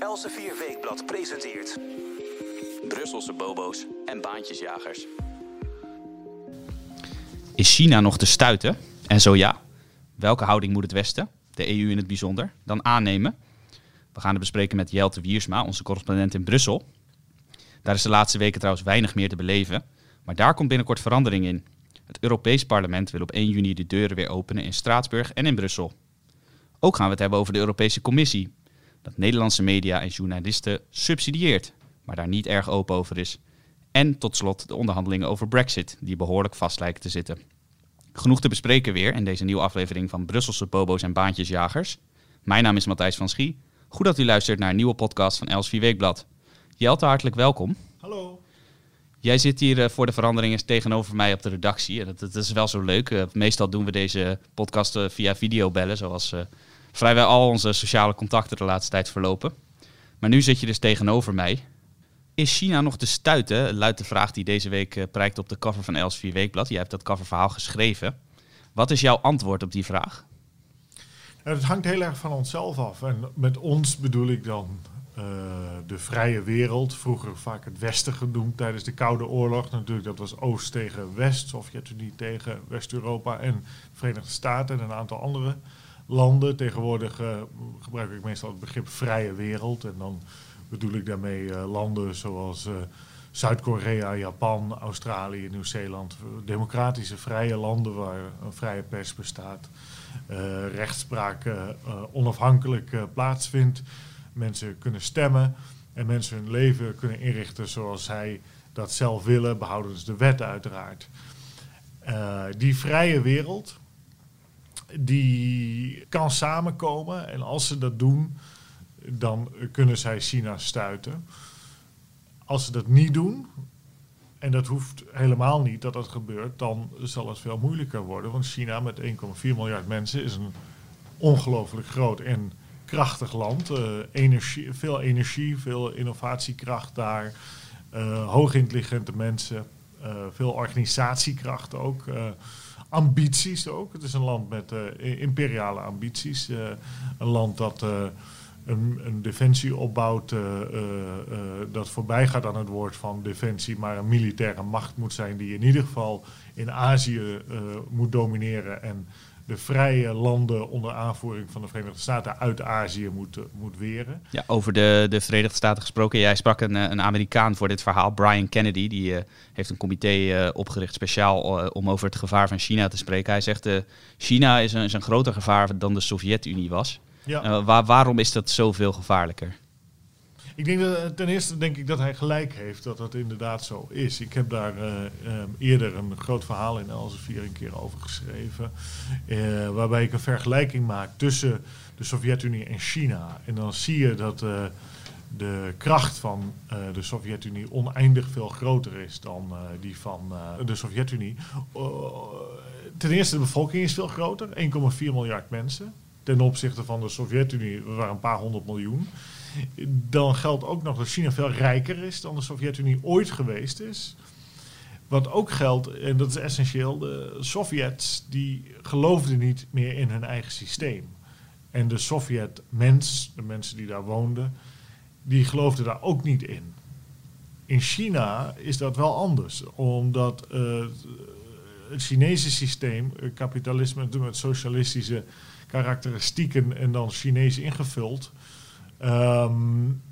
Elsevier Weekblad presenteert... Brusselse bobo's en baantjesjagers. Is China nog te stuiten? En zo ja, welke houding moet het Westen, de EU in het bijzonder, dan aannemen? We gaan het bespreken met Jelte Wiersma, onze correspondent in Brussel. Daar is de laatste weken trouwens weinig meer te beleven, maar daar komt binnenkort verandering in. Het Europees Parlement wil op 1 juni de deuren weer openen in Straatsburg en in Brussel. Ook gaan we het hebben over de Europese Commissie, dat Nederlandse media en journalisten subsidieert, maar daar niet erg open over is. En tot slot de onderhandelingen over Brexit, die behoorlijk vast lijken te zitten. Genoeg te bespreken weer in deze nieuwe aflevering van Brusselse Bobo's en Baantjesjagers. Mijn naam is Matthijs van Schie. Goed dat u luistert naar een nieuwe podcast van Elsevier Weekblad. Jelte, hartelijk welkom. Hallo. Jij zit hier eh, voor de veranderingen tegenover mij op de redactie. En dat, dat is wel zo leuk. Eh, meestal doen we deze podcast eh, via videobellen, zoals uh, vrijwel al onze sociale contacten de laatste tijd verlopen. Maar nu zit je dus tegenover mij. Is China nog te stuiten? Luidt de vraag die deze week prijkt op de cover van Elsevier Weekblad. Jij hebt dat coververhaal geschreven. Wat is jouw antwoord op die vraag? Nou, het hangt heel erg van onszelf af. En met ons bedoel ik dan uh, de vrije wereld. Vroeger vaak het Westen genoemd tijdens de Koude Oorlog. Natuurlijk, dat was Oost tegen West, Sovjet-Unie tegen West-Europa en de Verenigde Staten en een aantal andere landen. Tegenwoordig uh, gebruik ik meestal het begrip vrije wereld. En dan bedoel ik daarmee uh, landen zoals Zuid-Korea, Japan, Australië, Nieuw-Zeeland. Democratische, vrije landen waar een vrije pers bestaat. rechtspraak onafhankelijk plaatsvindt mensen kunnen stemmen en mensen hun leven kunnen inrichten zoals zij dat zelf willen, behoudens de wet uiteraard. Die vrije wereld, die kan samenkomen en als ze dat doen, dan kunnen zij China stuiten. Als ze dat niet doen, en dat hoeft helemaal niet dat dat gebeurt, dan zal het veel moeilijker worden. Want China met 1,4 miljard mensen is een ongelooflijk groot en krachtig land. Energie, veel energie, veel innovatiekracht daar. Uh, hoogintelligente mensen. Uh, veel organisatiekracht ook. Ambities ook. Het is een land met imperiale ambities. een land dat een, een, defensie opbouwt dat voorbij gaat aan het woord van defensie, maar een militaire macht moet zijn die in ieder geval in Azië moet domineren en de vrije landen onder aanvoering van de Verenigde Staten uit Azië moet, moet weren. Ja, over de, de Verenigde Staten gesproken. Jij sprak een, een Amerikaan voor dit verhaal, Brian Kennedy. Die uh, heeft een comité uh, opgericht speciaal uh, om over het gevaar van China te spreken. Hij zegt, China is een, is een groter gevaar dan de Sovjet-Unie was. Ja. Waar, waarom is dat zoveel gevaarlijker? Ik denk dat ten eerste denk ik dat hij gelijk heeft dat dat inderdaad zo is. Ik heb daar uh, um, eerder een groot verhaal in Elsevier een keer over geschreven. Uh, waarbij ik een vergelijking maak tussen de Sovjet-Unie en China. En dan zie je dat de kracht van de Sovjet-Unie oneindig veel groter is dan die van de Sovjet-Unie. ten eerste, de bevolking is veel groter, 1,4 miljard mensen. Ten opzichte van de Sovjet-Unie, we een paar honderd miljoen. Dan geldt ook nog dat China veel rijker is dan de Sovjet-Unie ooit geweest is. Wat ook geldt, en dat is essentieel, de Sovjets die geloofden niet meer in hun eigen systeem. En de Sovjet-mens, de mensen die daar woonden, die geloofden daar ook niet in. In China is dat wel anders, omdat uh, het Chinese systeem, kapitalisme met socialistische karakteristieken en dan Chinees ingevuld, um,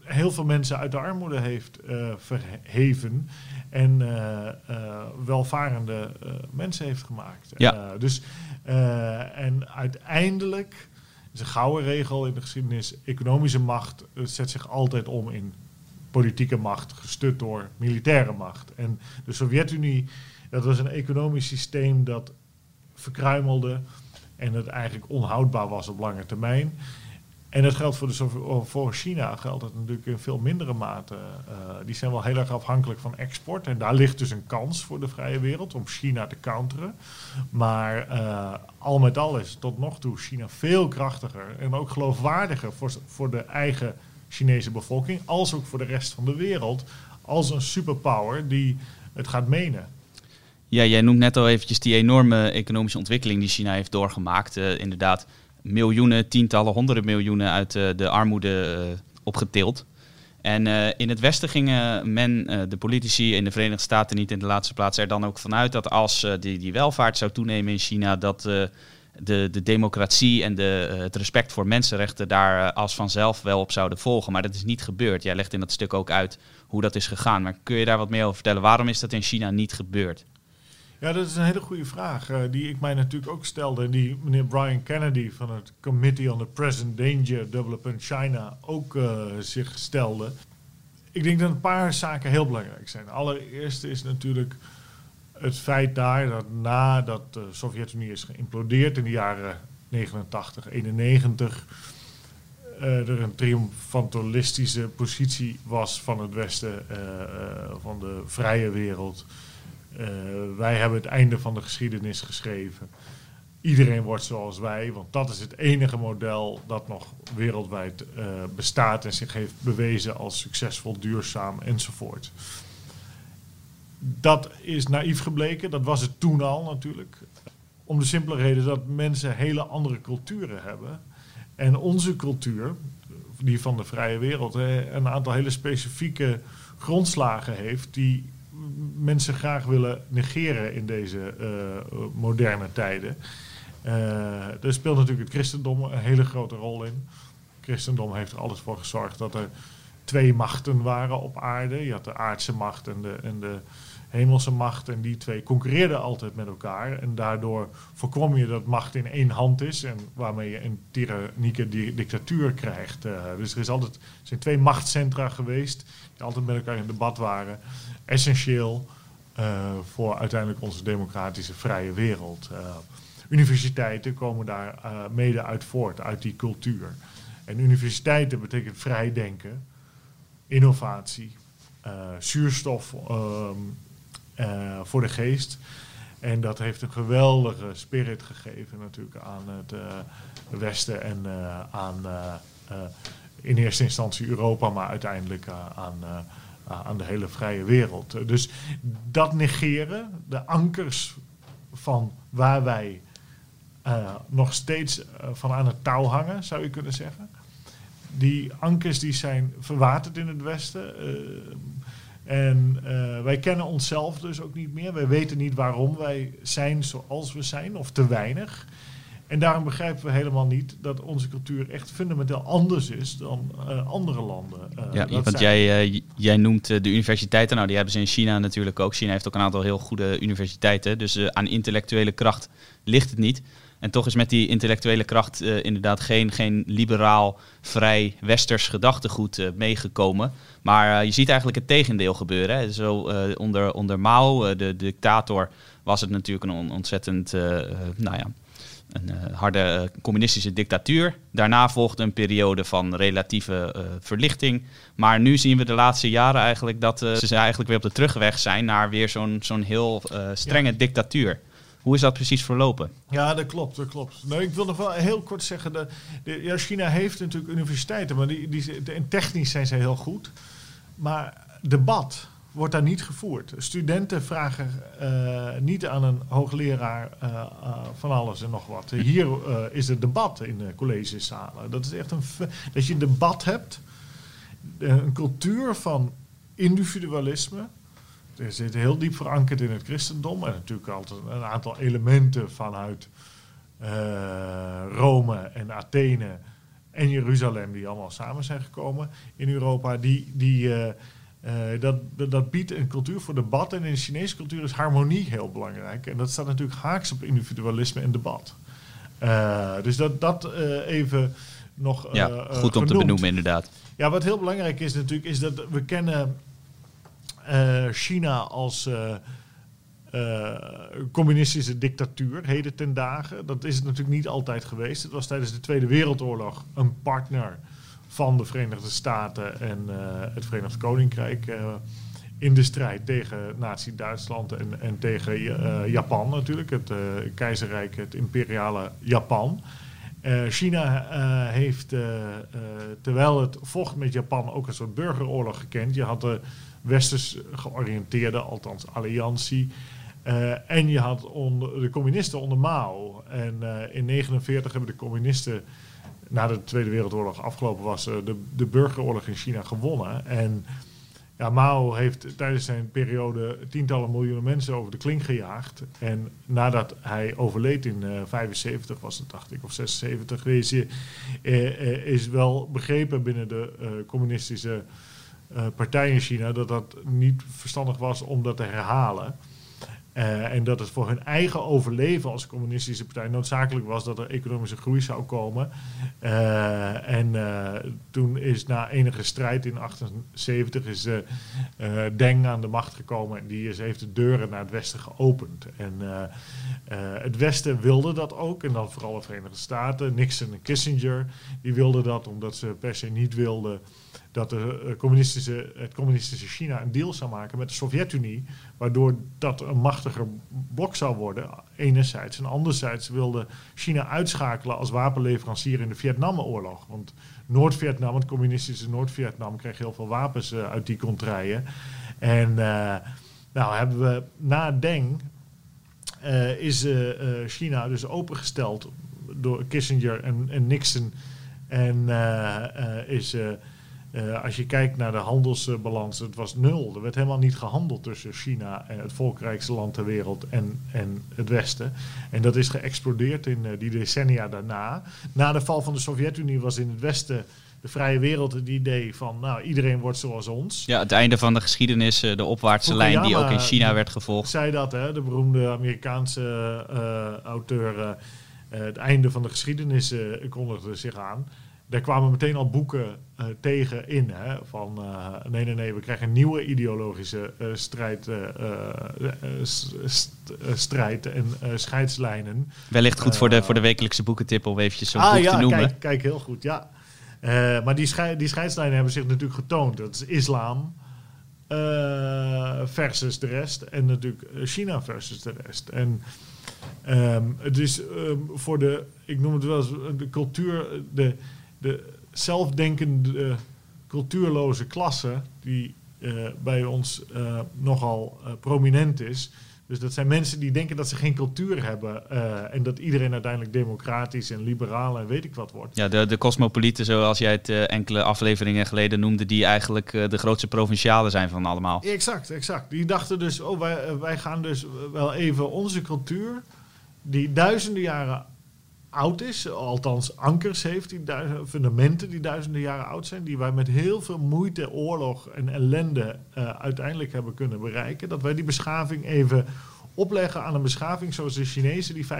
heel veel mensen uit de armoede heeft uh, verheven en uh, uh, welvarende mensen heeft gemaakt. Ja. dus, en uiteindelijk is een gouden regel in de geschiedenis: economische macht zet zich altijd om in politieke macht, gestut door militaire macht. En de Sovjet-Unie, dat was een economisch systeem dat verkruimelde en dat eigenlijk onhoudbaar was op lange termijn. En dat geldt voor, de, voor China geldt het natuurlijk in veel mindere mate. Uh, die zijn wel heel erg afhankelijk van export. En daar ligt dus een kans voor de vrije wereld om China te counteren. Maar uh, al met al is tot nog toe China veel krachtiger en ook geloofwaardiger voor, voor de eigen Chinese bevolking, als ook voor de rest van de wereld, als een superpower die het gaat menen. Ja, jij noemt net al eventjes die enorme economische ontwikkeling die China heeft doorgemaakt. Uh, inderdaad, miljoenen, tientallen, honderden miljoenen uit uh, de armoede uh, opgetild. En eh, in het Westen gingen men, eh, de politici in de Verenigde Staten niet in de laatste plaats, er dan ook vanuit dat als uh, die, die welvaart zou toenemen in China, dat de, de democratie en de, het respect voor mensenrechten daar als vanzelf wel op zouden volgen. Maar dat is niet gebeurd. Jij legt in dat stuk ook uit hoe dat is gegaan. Maar kun je daar wat meer over vertellen? Waarom is dat in China niet gebeurd? Ja, dat is een hele goede vraag. Uh, die ik mij natuurlijk ook stelde. En die meneer Brian Kennedy van het Committee on the Present Danger Development China ook uh, zich stelde. Ik denk dat een paar zaken heel belangrijk zijn. Allereerst is natuurlijk het feit daar dat nadat de Sovjet-Unie is geïmplodeerd in de jaren 89, 91. Uh, er een triomfantalistische positie was van het Westen, van de vrije wereld wij hebben het einde van de geschiedenis geschreven. Iedereen wordt zoals wij, want dat is het enige model dat nog wereldwijd uh, bestaat en zich heeft bewezen als succesvol, duurzaam enzovoort. Dat is naïef gebleken, dat was het toen al natuurlijk. Om de simpele reden dat mensen hele andere culturen hebben. En onze cultuur, die van de vrije wereld, een aantal hele specifieke grondslagen heeft die mensen graag willen negeren in deze uh, moderne tijden. Uh, er speelt natuurlijk het christendom een hele grote rol in. Het christendom heeft er alles voor gezorgd dat er twee machten waren op aarde. Je had de aardse macht en de, en de hemelse macht. En die twee concurreerden altijd met elkaar. En daardoor voorkom je dat macht in één hand is. En waarmee je een tyrannieke dictatuur krijgt. Uh, dus er is altijd, zijn twee machtscentra geweest. Die altijd met elkaar in debat waren essentieel uh, voor uiteindelijk onze democratische vrije wereld. Uh, universiteiten komen daar mede uit voort, uit die cultuur. En universiteiten betekent vrij denken, innovatie, zuurstof um, voor de geest. En dat heeft een geweldige spirit gegeven natuurlijk aan het Westen en aan in eerste instantie Europa, maar uiteindelijk aan aan de hele vrije wereld. Dus dat negeren, de ankers van waar wij nog steeds van aan het touw hangen, zou je kunnen zeggen. Die ankers die zijn verwaterd in het Westen. Uh, en wij kennen onszelf dus ook niet meer. Wij weten niet waarom wij zijn zoals we zijn, of te weinig. En daarom begrijpen we helemaal niet dat onze cultuur echt fundamenteel anders is dan uh, andere landen. Uh, ja, want jij, uh, jij noemt de universiteiten, nou die hebben ze in China natuurlijk ook. China heeft ook een aantal heel goede universiteiten, dus aan intellectuele kracht ligt het niet. En toch is met die intellectuele kracht inderdaad geen, geen liberaal, vrij, westers gedachtegoed meegekomen. Maar je ziet eigenlijk het tegendeel gebeuren. Hè. Zo onder, onder Mao, de dictator, was het natuurlijk een ontzettend, nou ja een uh, harde uh, communistische dictatuur. Daarna volgde een periode van relatieve uh, verlichting. Maar nu zien we de laatste jaren eigenlijk dat ze eigenlijk weer op de terugweg zijn naar weer zo'n zo'n heel strenge ja. dictatuur. Hoe is dat precies verlopen? Ja, dat klopt, dat klopt. Nou, ik wil nog wel heel kort zeggen, dat de, ja, China heeft natuurlijk universiteiten, maar die, die, en technisch zijn ze heel goed. Maar debat, wordt daar niet gevoerd. Studenten vragen uh, niet aan een hoogleraar uh, uh, van alles en nog wat. Hier is het debat in de collegezalen. Dat is echt een. Dat je een debat hebt, een cultuur van individualisme. Er zit heel diep verankerd in het christendom en natuurlijk altijd een aantal elementen vanuit Rome en Athene en Jeruzalem, die allemaal samen zijn gekomen in Europa, die. die uh, dat, dat, dat, biedt een cultuur voor debat. En in de Chinese cultuur is harmonie heel belangrijk. En dat staat natuurlijk haaks op individualisme en debat. Dus dat, dat even nog. ja, goed om genoemd. te benoemen, inderdaad. Ja, wat heel belangrijk is natuurlijk, is dat we kennen China als. communistische dictatuur, heden ten dagen. Dat is het natuurlijk niet altijd geweest. Het was tijdens de Tweede Wereldoorlog een partner van de Verenigde Staten en het Verenigd Koninkrijk in de strijd tegen Nazi-Duitsland en, en tegen Japan natuurlijk, het keizerrijk, het imperiale Japan. China heeft, terwijl het vocht met Japan, ook een soort burgeroorlog gekend. Je had de westers georiënteerde, althans alliantie. en je had onder, de communisten onder Mao. En in 1949 hebben de communisten na de Tweede Wereldoorlog afgelopen was, eh, de, de burgeroorlog in China gewonnen. En ja, Mao heeft tijdens zijn periode tientallen miljoenen mensen over de kling gejaagd. En nadat hij overleed in uh, 75, was het dacht ik, of 76, is, is wel begrepen binnen de communistische partij in China dat dat niet verstandig was om dat te herhalen. Uh, en dat het voor hun eigen overleven als communistische partij noodzakelijk was dat er economische groei zou komen. Uh, en uh, toen is na enige strijd in 1978 is Deng aan de macht gekomen en die is, heeft de deuren naar het Westen geopend. En het Westen wilde dat ook, en dan vooral de Verenigde Staten. Nixon en Kissinger die wilden dat omdat ze per se niet wilden dat de eh, communistische, het communistische China een deal zou maken met de Sovjet-Unie, waardoor dat een machtiger blok zou worden, enerzijds. En anderzijds wilde China uitschakelen als wapenleverancier in de Vietnamoorlog. Want Noord-Vietnam, het communistische Noord-Vietnam, kreeg heel veel wapens uh, uit die contraien. En uh, nou hebben we na Deng is China dus opengesteld door Kissinger en, en Nixon. En is uh, als je kijkt naar de handelsbalans, het was nul. Er werd helemaal niet gehandeld tussen China, en het volkrijkste land ter wereld, en, en het Westen. En dat is geëxplodeerd in uh, die decennia daarna. Na de val van de Sovjet-Unie was in het Westen de vrije wereld het idee van, nou, iedereen wordt zoals ons. Ja, het einde van de geschiedenis, de opwaartse lijn die ook in China werd gevolgd. Zei dat, hè, de beroemde Amerikaanse uh, auteur. het einde van de geschiedenis kondigde zich aan daar kwamen meteen al boeken uh, tegen in. Hè, van uh, nee, nee, nee, we krijgen een nieuwe ideologische uh, strijd, st strijd en scheidslijnen. Wellicht goed voor, de, voor de wekelijkse boekentip om eventjes zo'n ah, boek ja, te noemen. Kijk, kijk, heel goed, ja. maar die, schei die scheidslijnen hebben zich natuurlijk getoond. Dat is islam versus de rest en natuurlijk China versus de rest. En um, het is um, voor de, ik noem het wel eens, de cultuur... De, de zelfdenkende cultuurloze klasse die uh, bij ons uh, nogal uh, prominent is. Dus dat zijn mensen die denken dat ze geen cultuur hebben en dat iedereen uiteindelijk democratisch en liberaal en weet ik wat wordt. Ja, de, de cosmopolieten, zoals jij het enkele afleveringen geleden noemde, die eigenlijk de grootste provincialen zijn van allemaal. Exact, exact. Die dachten dus, oh, wij, wij gaan dus wel even onze cultuur, die duizenden jaren oud is, althans ankers heeft, die fundamenten die duizenden jaren oud zijn, die wij met heel veel moeite, oorlog en ellende uh, uiteindelijk hebben kunnen bereiken, dat wij die beschaving even opleggen aan een beschaving zoals de Chinese, die 5.000,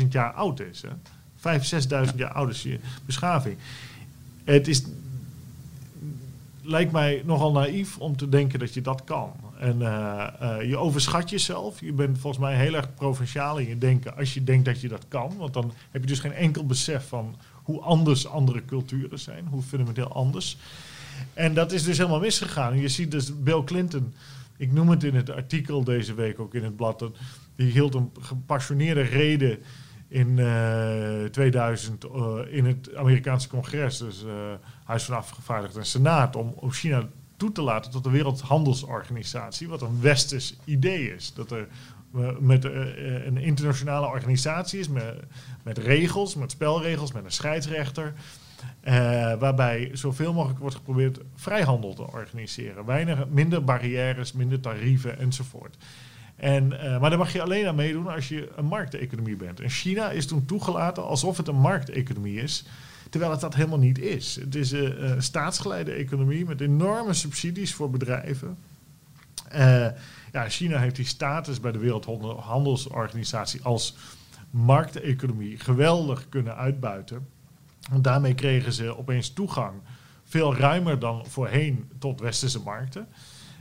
6.000 jaar oud is. 5.000, 6.000 jaar oude beschaving. Het is, lijkt mij nogal naïef om te denken dat je dat kan. En uh, uh, je overschat jezelf. Je bent volgens mij heel erg provinciaal in je denken als je denkt dat je dat kan. Want dan heb je dus geen enkel besef van hoe anders andere culturen zijn. Hoe fundamenteel anders. En dat is dus helemaal misgegaan. je ziet dus Bill Clinton, ik noem het in het artikel deze week ook in het blad, die hield een gepassioneerde reden in uh, 2000 uh, in het Amerikaanse congres, dus uh, Huis van Afgevaardigden en Senaat, om, om China toe te laten tot de Wereldhandelsorganisatie, wat een westers idee is. Dat er met uh, een internationale organisatie is, met, regels, met spelregels, met een scheidsrechter. Uh, waarbij zoveel mogelijk wordt geprobeerd vrijhandel te organiseren. Weinig, minder barrières, minder tarieven enzovoort. En, maar daar mag je alleen aan meedoen als je een markteconomie bent. En China is toen toegelaten alsof het een markteconomie is. Terwijl het dat helemaal niet is. Het is een, een staatsgeleide economie met enorme subsidies voor bedrijven. Uh, ja, China heeft die status bij de Wereldhandelsorganisatie als markteconomie geweldig kunnen uitbuiten. Want daarmee kregen ze opeens toegang, veel ruimer dan voorheen, tot westerse markten.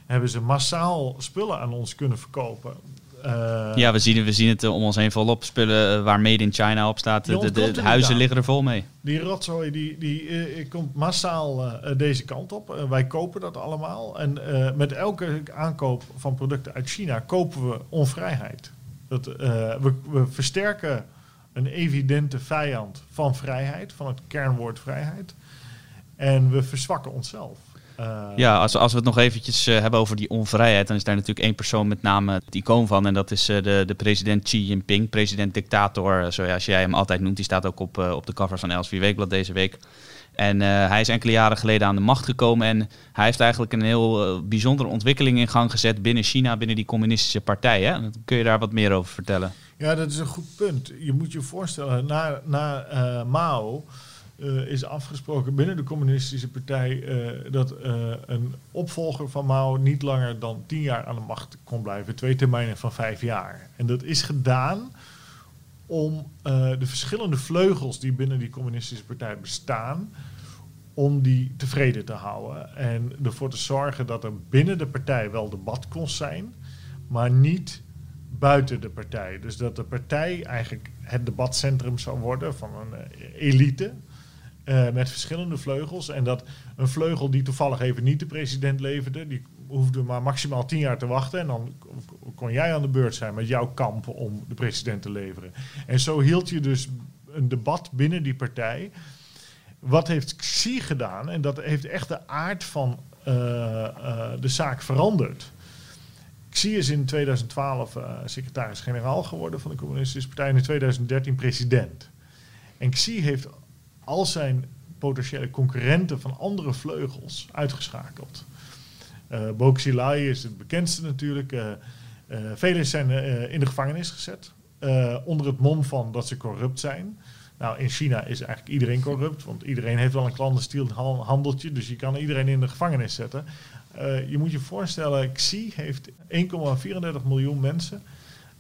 Hebben ze massaal spullen aan ons kunnen verkopen uh, ja, we zien, we zien het om ons heen volop. Spullen uh, waar Made in China op staat. De, de, de huizen liggen er vol mee. Die rotzooi die, die uh, komt massaal deze kant op. wij kopen dat allemaal. En met elke aankoop van producten uit China kopen we onvrijheid. Dat, we, we versterken een evidente vijand van vrijheid, van het kernwoord vrijheid. En we verzwakken onszelf. Uh, Ja, als, als we het nog eventjes eh, hebben over die onvrijheid, dan is daar natuurlijk één persoon met name het icoon van. En dat is eh, de, de president Xi Jinping, president-dictator, eh, zoals jij hem altijd noemt. Die staat ook op, eh, op de cover van Els Weekblad deze week. En eh, hij is enkele jaren geleden aan de macht gekomen. En hij heeft eigenlijk een heel eh, bijzondere ontwikkeling in gang gezet binnen China, binnen die communistische partij. Hè? Kun je daar wat meer over vertellen? Ja, dat is een goed punt. Je moet je voorstellen, na, na eh, Mao eh, is afgesproken binnen de communistische partij eh, dat eh, een opvolger van Mao niet langer dan tien jaar aan de macht kon blijven. Twee termijnen van vijf jaar. En dat is gedaan om de verschillende vleugels die binnen die communistische partij bestaan, om die tevreden te houden. En ervoor te zorgen dat er binnen de partij wel debat kon zijn, maar niet buiten de partij. Dus dat de partij eigenlijk het debatcentrum zou worden van een elite. Eh, met verschillende vleugels. En dat een vleugel die toevallig even niet de president leverde, die hoefde maar maximaal tien jaar te wachten. En dan kon jij aan de beurt zijn met jouw kamp om de president te leveren. En zo hield je dus een debat binnen die partij. Wat heeft Xi gedaan? En dat heeft echt de aard van eh, eh, de zaak veranderd. Xi is in 2012 eh, secretaris-generaal geworden van de Communistische Partij en in 2013 president. En Xi heeft al zijn potentiële concurrenten van andere vleugels uitgeschakeld. Eh Bo Xilai is het bekendste natuurlijk. Eh eh, velen zijn in de gevangenis gezet. onder het mom van dat ze corrupt zijn. Nou, in China is eigenlijk iedereen corrupt, want iedereen heeft wel een clandestien han- handeltje, dus je kan iedereen in de gevangenis zetten. Je moet je voorstellen, Xi heeft 1,34 miljoen mensen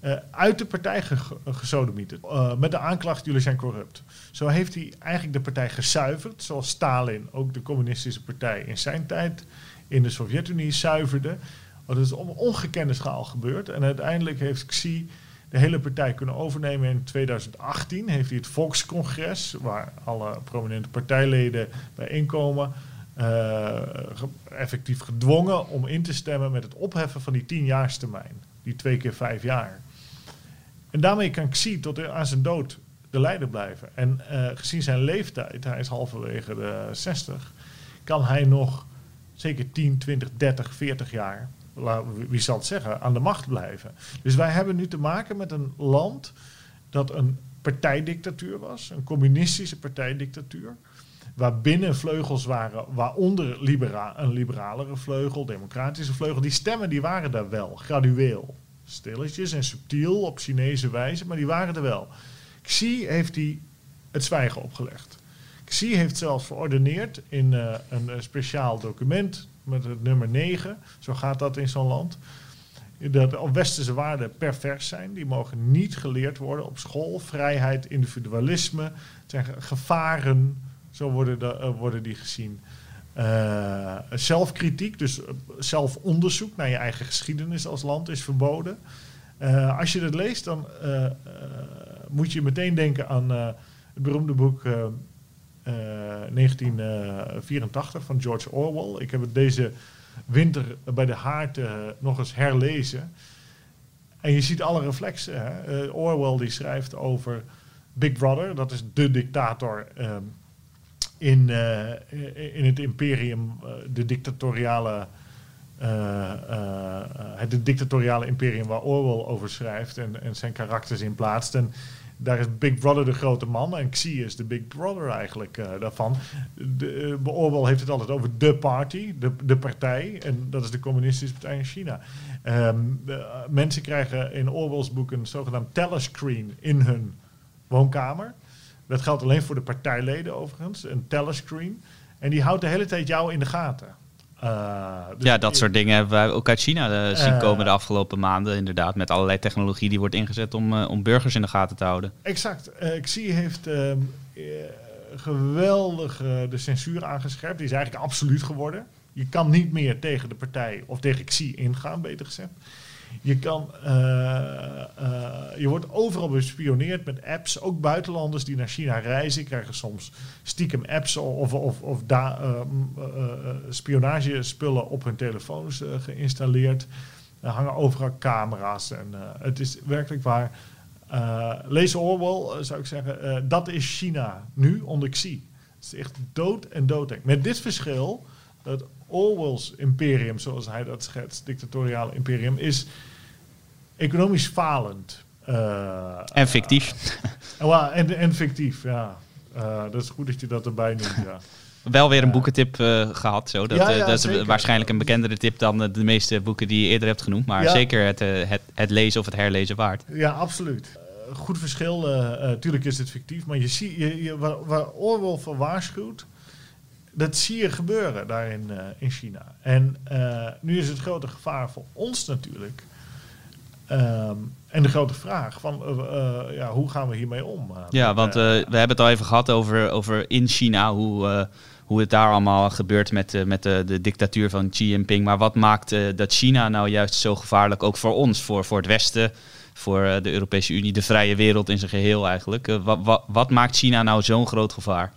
eh, uit de partij ge gesodemieterd. Eh, met de aanklacht, jullie zijn corrupt. Zo heeft hij eigenlijk de partij gezuiverd, zoals Stalin ook de communistische partij in zijn tijd in de Sovjet-Unie zuiverde. Dat is op ongekende schaal gebeurd. En uiteindelijk heeft Xi de hele partij kunnen overnemen. In 2018 heeft hij het Volkscongres, waar alle prominente partijleden bijeenkomen, ge- effectief gedwongen om in te stemmen met het opheffen van die tienjaarstermijn. Die twee keer vijf jaar. En daarmee kan Xi tot aan zijn dood de leider blijven. En eh, gezien zijn leeftijd, hij is halverwege de 60, kan hij nog zeker 10, 20, 30, 40 jaar, wie zal het zeggen, aan de macht blijven. Dus wij hebben nu te maken met een land dat een partijdictatuur was, een communistische partijdictatuur. Waarbinnen vleugels waren, waaronder libera een liberalere vleugel, democratische vleugel. Die stemmen die waren daar wel, gradueel. Stilletjes en subtiel op Chinese wijze, maar die waren er wel. Xi heeft die het zwijgen opgelegd. Xi heeft zelfs verordeneerd in eh, een eh, speciaal document met het nummer 9, zo gaat dat in zo'n land, dat westerse waarden pervers zijn. Die mogen niet geleerd worden op school. Vrijheid, individualisme, het zijn ge- gevaren, zo worden, de, eh, worden die gezien. Eh, zelfkritiek, dus eh, zelfonderzoek naar je eigen geschiedenis als land is verboden. Eh, als je dat leest, dan moet je meteen denken aan het beroemde boek eh, eh, 1984 van George Orwell. Ik heb het deze winter bij de haard nog eens herlezen. En je ziet alle reflexen. Hè? Orwell die schrijft over Big Brother, dat is de dictator ehm, in, eh, in het imperium, eh, de dictatoriale, eh, eh, het dictatoriale imperium waar Orwell over schrijft en, en zijn karakters in plaatst. En daar is Big Brother de grote man en Xi is de Big Brother eigenlijk daarvan. De, Orwell heeft het altijd over de party, de, de partij. En dat is de communistische partij in China. Ehm, eh, mensen krijgen in Orwell's boek een zogenaamd telescreen in hun woonkamer. Dat geldt alleen voor de partijleden overigens, een telescreen. En die houdt de hele tijd jou in de gaten. Eh, dus Ja, dat soort dingen hebben wij ook uit China eh, zien Eh. komen de afgelopen maanden. Inderdaad, met allerlei technologie die wordt ingezet om, om burgers in de gaten te houden. Exact. Xi heeft ehm, eh, geweldig de censuur aangescherpt. Die is eigenlijk absoluut geworden. Je kan niet meer tegen de partij of tegen Xi ingaan, beter gezegd. Je, kan, eh, eh, je wordt overal bespioneerd met apps. Ook buitenlanders die naar China reizen krijgen soms stiekem apps of, of, of eh, spionagespullen op hun telefoons geïnstalleerd. Er hangen overal camera's. En, het is werkelijk waar. Lees Orwell, zou ik zeggen. dat is China nu onder Xi. Het is echt dood en doodeng. Met dit verschil. Dat Orwell's imperium, zoals hij dat schetst, dictatoriale imperium, is economisch falend. Uh, en fictief. Uh, en, en fictief, ja. Uh, dat is goed dat je dat erbij noemt, ja. Wel weer een boekentip gehad. Zo. Dat, ja, ja, dat is waarschijnlijk een bekendere tip dan de meeste boeken die je eerder hebt genoemd. Maar zeker het, het, het, lezen of het herlezen waard. Ja, absoluut. goed verschil. tuurlijk is het fictief. Maar je ziet, je, je, waar, waar Orwell voor waarschuwt, dat zie je gebeuren daar in, in China. En nu is het grote gevaar voor ons natuurlijk Um, en de grote vraag van uh, uh, ja, hoe gaan we hiermee om? Ja, want we hebben het al even gehad over, over in China, hoe, hoe het daar allemaal gebeurt met, met de, de dictatuur van Xi Jinping. Maar wat maakt dat China nou juist zo gevaarlijk, ook voor ons, voor, voor het Westen, voor de Europese Unie, de vrije wereld in zijn geheel eigenlijk? wat, wat, wat maakt China nou zo'n groot gevaar?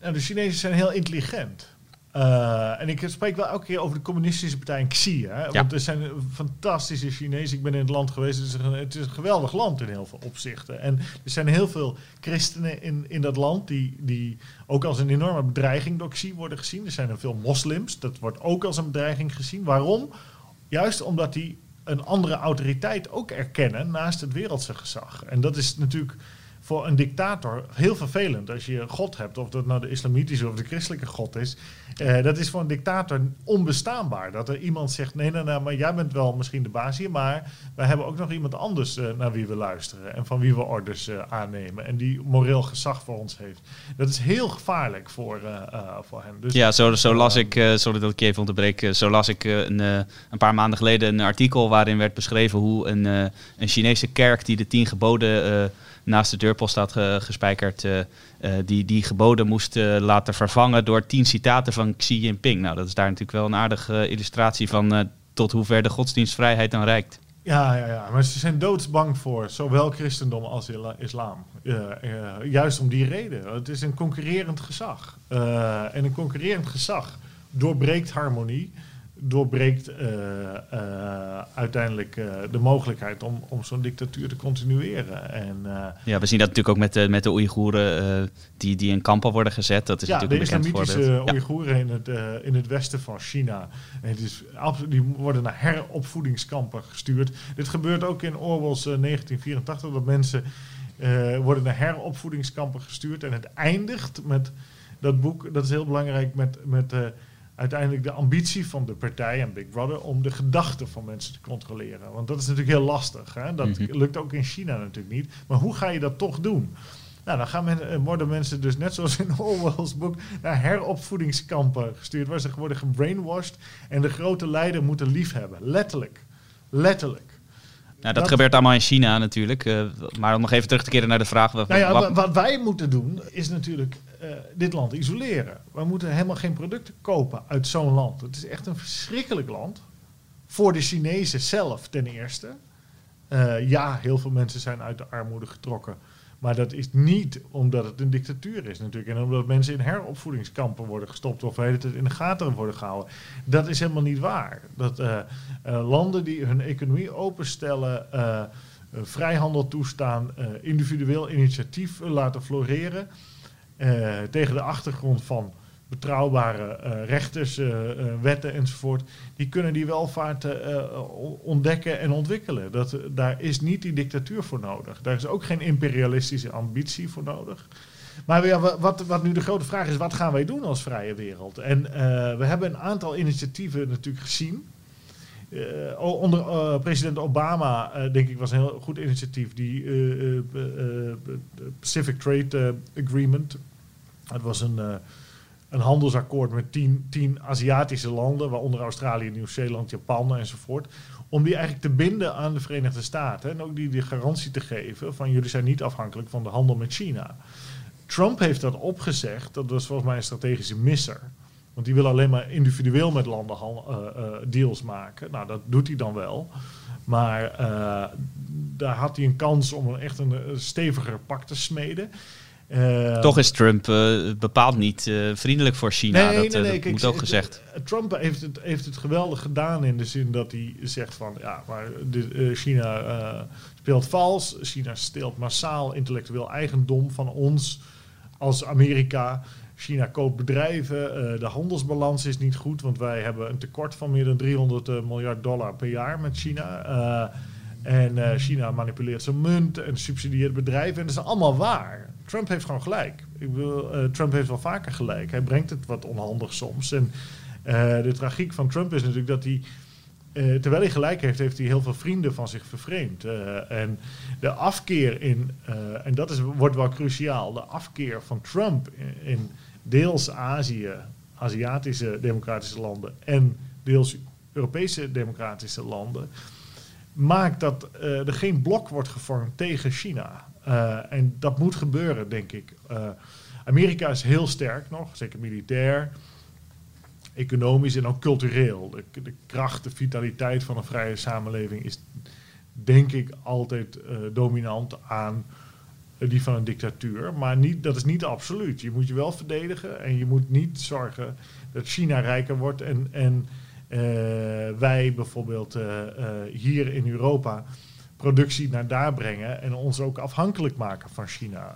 Nou, de Chinezen zijn heel intelligent. Uh, en ik spreek wel elke keer over de communistische partij in Xi. Hè? Ja. Want er zijn fantastische Chinezen. Ik ben in het land geweest. Het is, een, het is een geweldig land in heel veel opzichten. En er zijn heel veel christenen in, in dat land die, die ook als een enorme bedreiging door Xi worden gezien. Er zijn er veel moslims. Dat wordt ook als een bedreiging gezien. Waarom? Juist omdat die een andere autoriteit ook erkennen naast het wereldse gezag. En dat is natuurlijk voor een dictator heel vervelend als je God hebt, of dat nou de islamitische of de christelijke God is. Uh, dat is voor een dictator onbestaanbaar. Dat er iemand zegt: nee, nee, nee, maar jij bent wel misschien de baas hier, maar wij hebben ook nog iemand anders uh, naar wie we luisteren en van wie we orders uh, aannemen en die moreel gezag voor ons heeft. Dat is heel gevaarlijk voor, voor hen. Dus, ja, zo, zo las ik, sorry dat ik je even onderbreek, zo las ik een, een paar maanden geleden een artikel waarin werd beschreven hoe een, een Chinese kerk die de tien geboden naast de deurpost staat gespijkerd, uh, die die geboden moest uh, laten vervangen door tien citaten van Xi Jinping. Nou, dat is daar natuurlijk wel een aardige illustratie van tot hoe ver de godsdienstvrijheid dan reikt. Ja, ja, ja, maar ze zijn doodsbang voor zowel christendom als islam. juist om die reden. Het is een concurrerend gezag. en een concurrerend gezag doorbreekt harmonie doorbreekt uh, uh, uiteindelijk uh, de mogelijkheid om, om zo'n dictatuur te continueren. En, ja, we zien dat natuurlijk ook met de, met de Oeigoeren die, die in kampen worden gezet. Dat is ja, natuurlijk de islamitische Oeigoeren in, het, in het westen van China. En het is, die worden naar heropvoedingskampen gestuurd. Dit gebeurt ook in Orwell's 1984, dat mensen worden naar heropvoedingskampen gestuurd. En het eindigt met dat boek, dat is heel belangrijk, met... met uiteindelijk de ambitie van de partij en Big Brother om de gedachten van mensen te controleren. Want dat is natuurlijk heel lastig. Hè? Dat mhm. lukt ook in China natuurlijk niet. Maar hoe ga je dat toch doen? Nou, dan gaan men, eh, worden mensen dus net zoals in Orwell's boek naar heropvoedingskampen gestuurd, waar ze worden gebrainwashed en de grote leider moeten liefhebben. Letterlijk. Letterlijk. Nou, dat, gebeurt allemaal in China natuurlijk. Uh, maar om nog even terug te keren naar de vraag. Wat, nou ja, wat wij moeten doen is natuurlijk uh, dit land isoleren. We moeten helemaal geen producten kopen uit zo'n land. Het is echt een verschrikkelijk land. Voor de Chinezen zelf ten eerste. Uh, ja, heel veel mensen zijn uit de armoede getrokken. Maar dat is niet omdat het een dictatuur is natuurlijk. En omdat mensen in heropvoedingskampen worden gestopt of het in de gaten worden gehouden. Dat is helemaal niet waar. Dat uh, uh, landen die hun economie openstellen, uh, vrijhandel toestaan, individueel initiatief laten floreren. tegen de achtergrond van betrouwbare uh, rechters, uh, uh, wetten enzovoort, die kunnen die welvaart ontdekken en ontwikkelen. Dat, daar is niet die dictatuur voor nodig. Daar is ook geen imperialistische ambitie voor nodig. Maar ja, wat, wat nu de grote vraag is, wat gaan wij doen als vrije wereld? En we hebben een aantal initiatieven natuurlijk gezien. onder president Obama, denk ik, was een heel goed initiatief. Die Pacific Trade Agreement. Het was een een handelsakkoord met tien, tien Aziatische landen, waaronder Australië, Nieuw-Zeeland, Japan enzovoort. Om die eigenlijk te binden aan de Verenigde Staten. En ook die de garantie te geven van jullie zijn niet afhankelijk van de handel met China. Trump heeft dat opgezegd. Dat was volgens mij een strategische misser. Want die wil alleen maar individueel met landen uh, uh, deals maken. Nou, dat doet hij dan wel. Maar uh, daar had hij een kans om een echt een steviger pak te smeden. Uh, Toch is Trump uh, bepaald niet uh, vriendelijk voor China. Nee, dat, nee, nee, dat kijk, moet ook gezegd. Trump heeft het, heeft het geweldig gedaan in de zin dat hij zegt van ja, maar de, China speelt vals. China steelt massaal intellectueel eigendom van ons als Amerika. China koopt bedrijven, de handelsbalans is niet goed, want wij hebben een tekort van meer dan 300 miljard dollar per jaar met China. en China manipuleert zijn munt en subsidieert bedrijven. En dat is allemaal waar. Trump heeft gewoon gelijk. Ik wil, Trump heeft wel vaker gelijk. Hij brengt het wat onhandig soms. En de tragiek van Trump is natuurlijk dat hij uh, terwijl hij gelijk heeft, heeft hij heel veel vrienden van zich vervreemd. En de afkeer in, en dat is, wordt wel cruciaal, de afkeer van Trump in, in, deels Azië, Aziatische democratische landen en deels Europese democratische landen, maakt dat er geen blok wordt gevormd tegen China. En dat moet gebeuren, denk ik. Amerika is heel sterk nog, zeker militair economisch en ook cultureel. De, de, kracht, de vitaliteit van een vrije samenleving is denk ik altijd uh, dominant aan die van een dictatuur. Maar niet, dat is niet absoluut. Je moet je wel verdedigen en je moet niet zorgen dat China rijker wordt en, en wij bijvoorbeeld hier in Europa productie naar daar brengen en ons ook afhankelijk maken van China.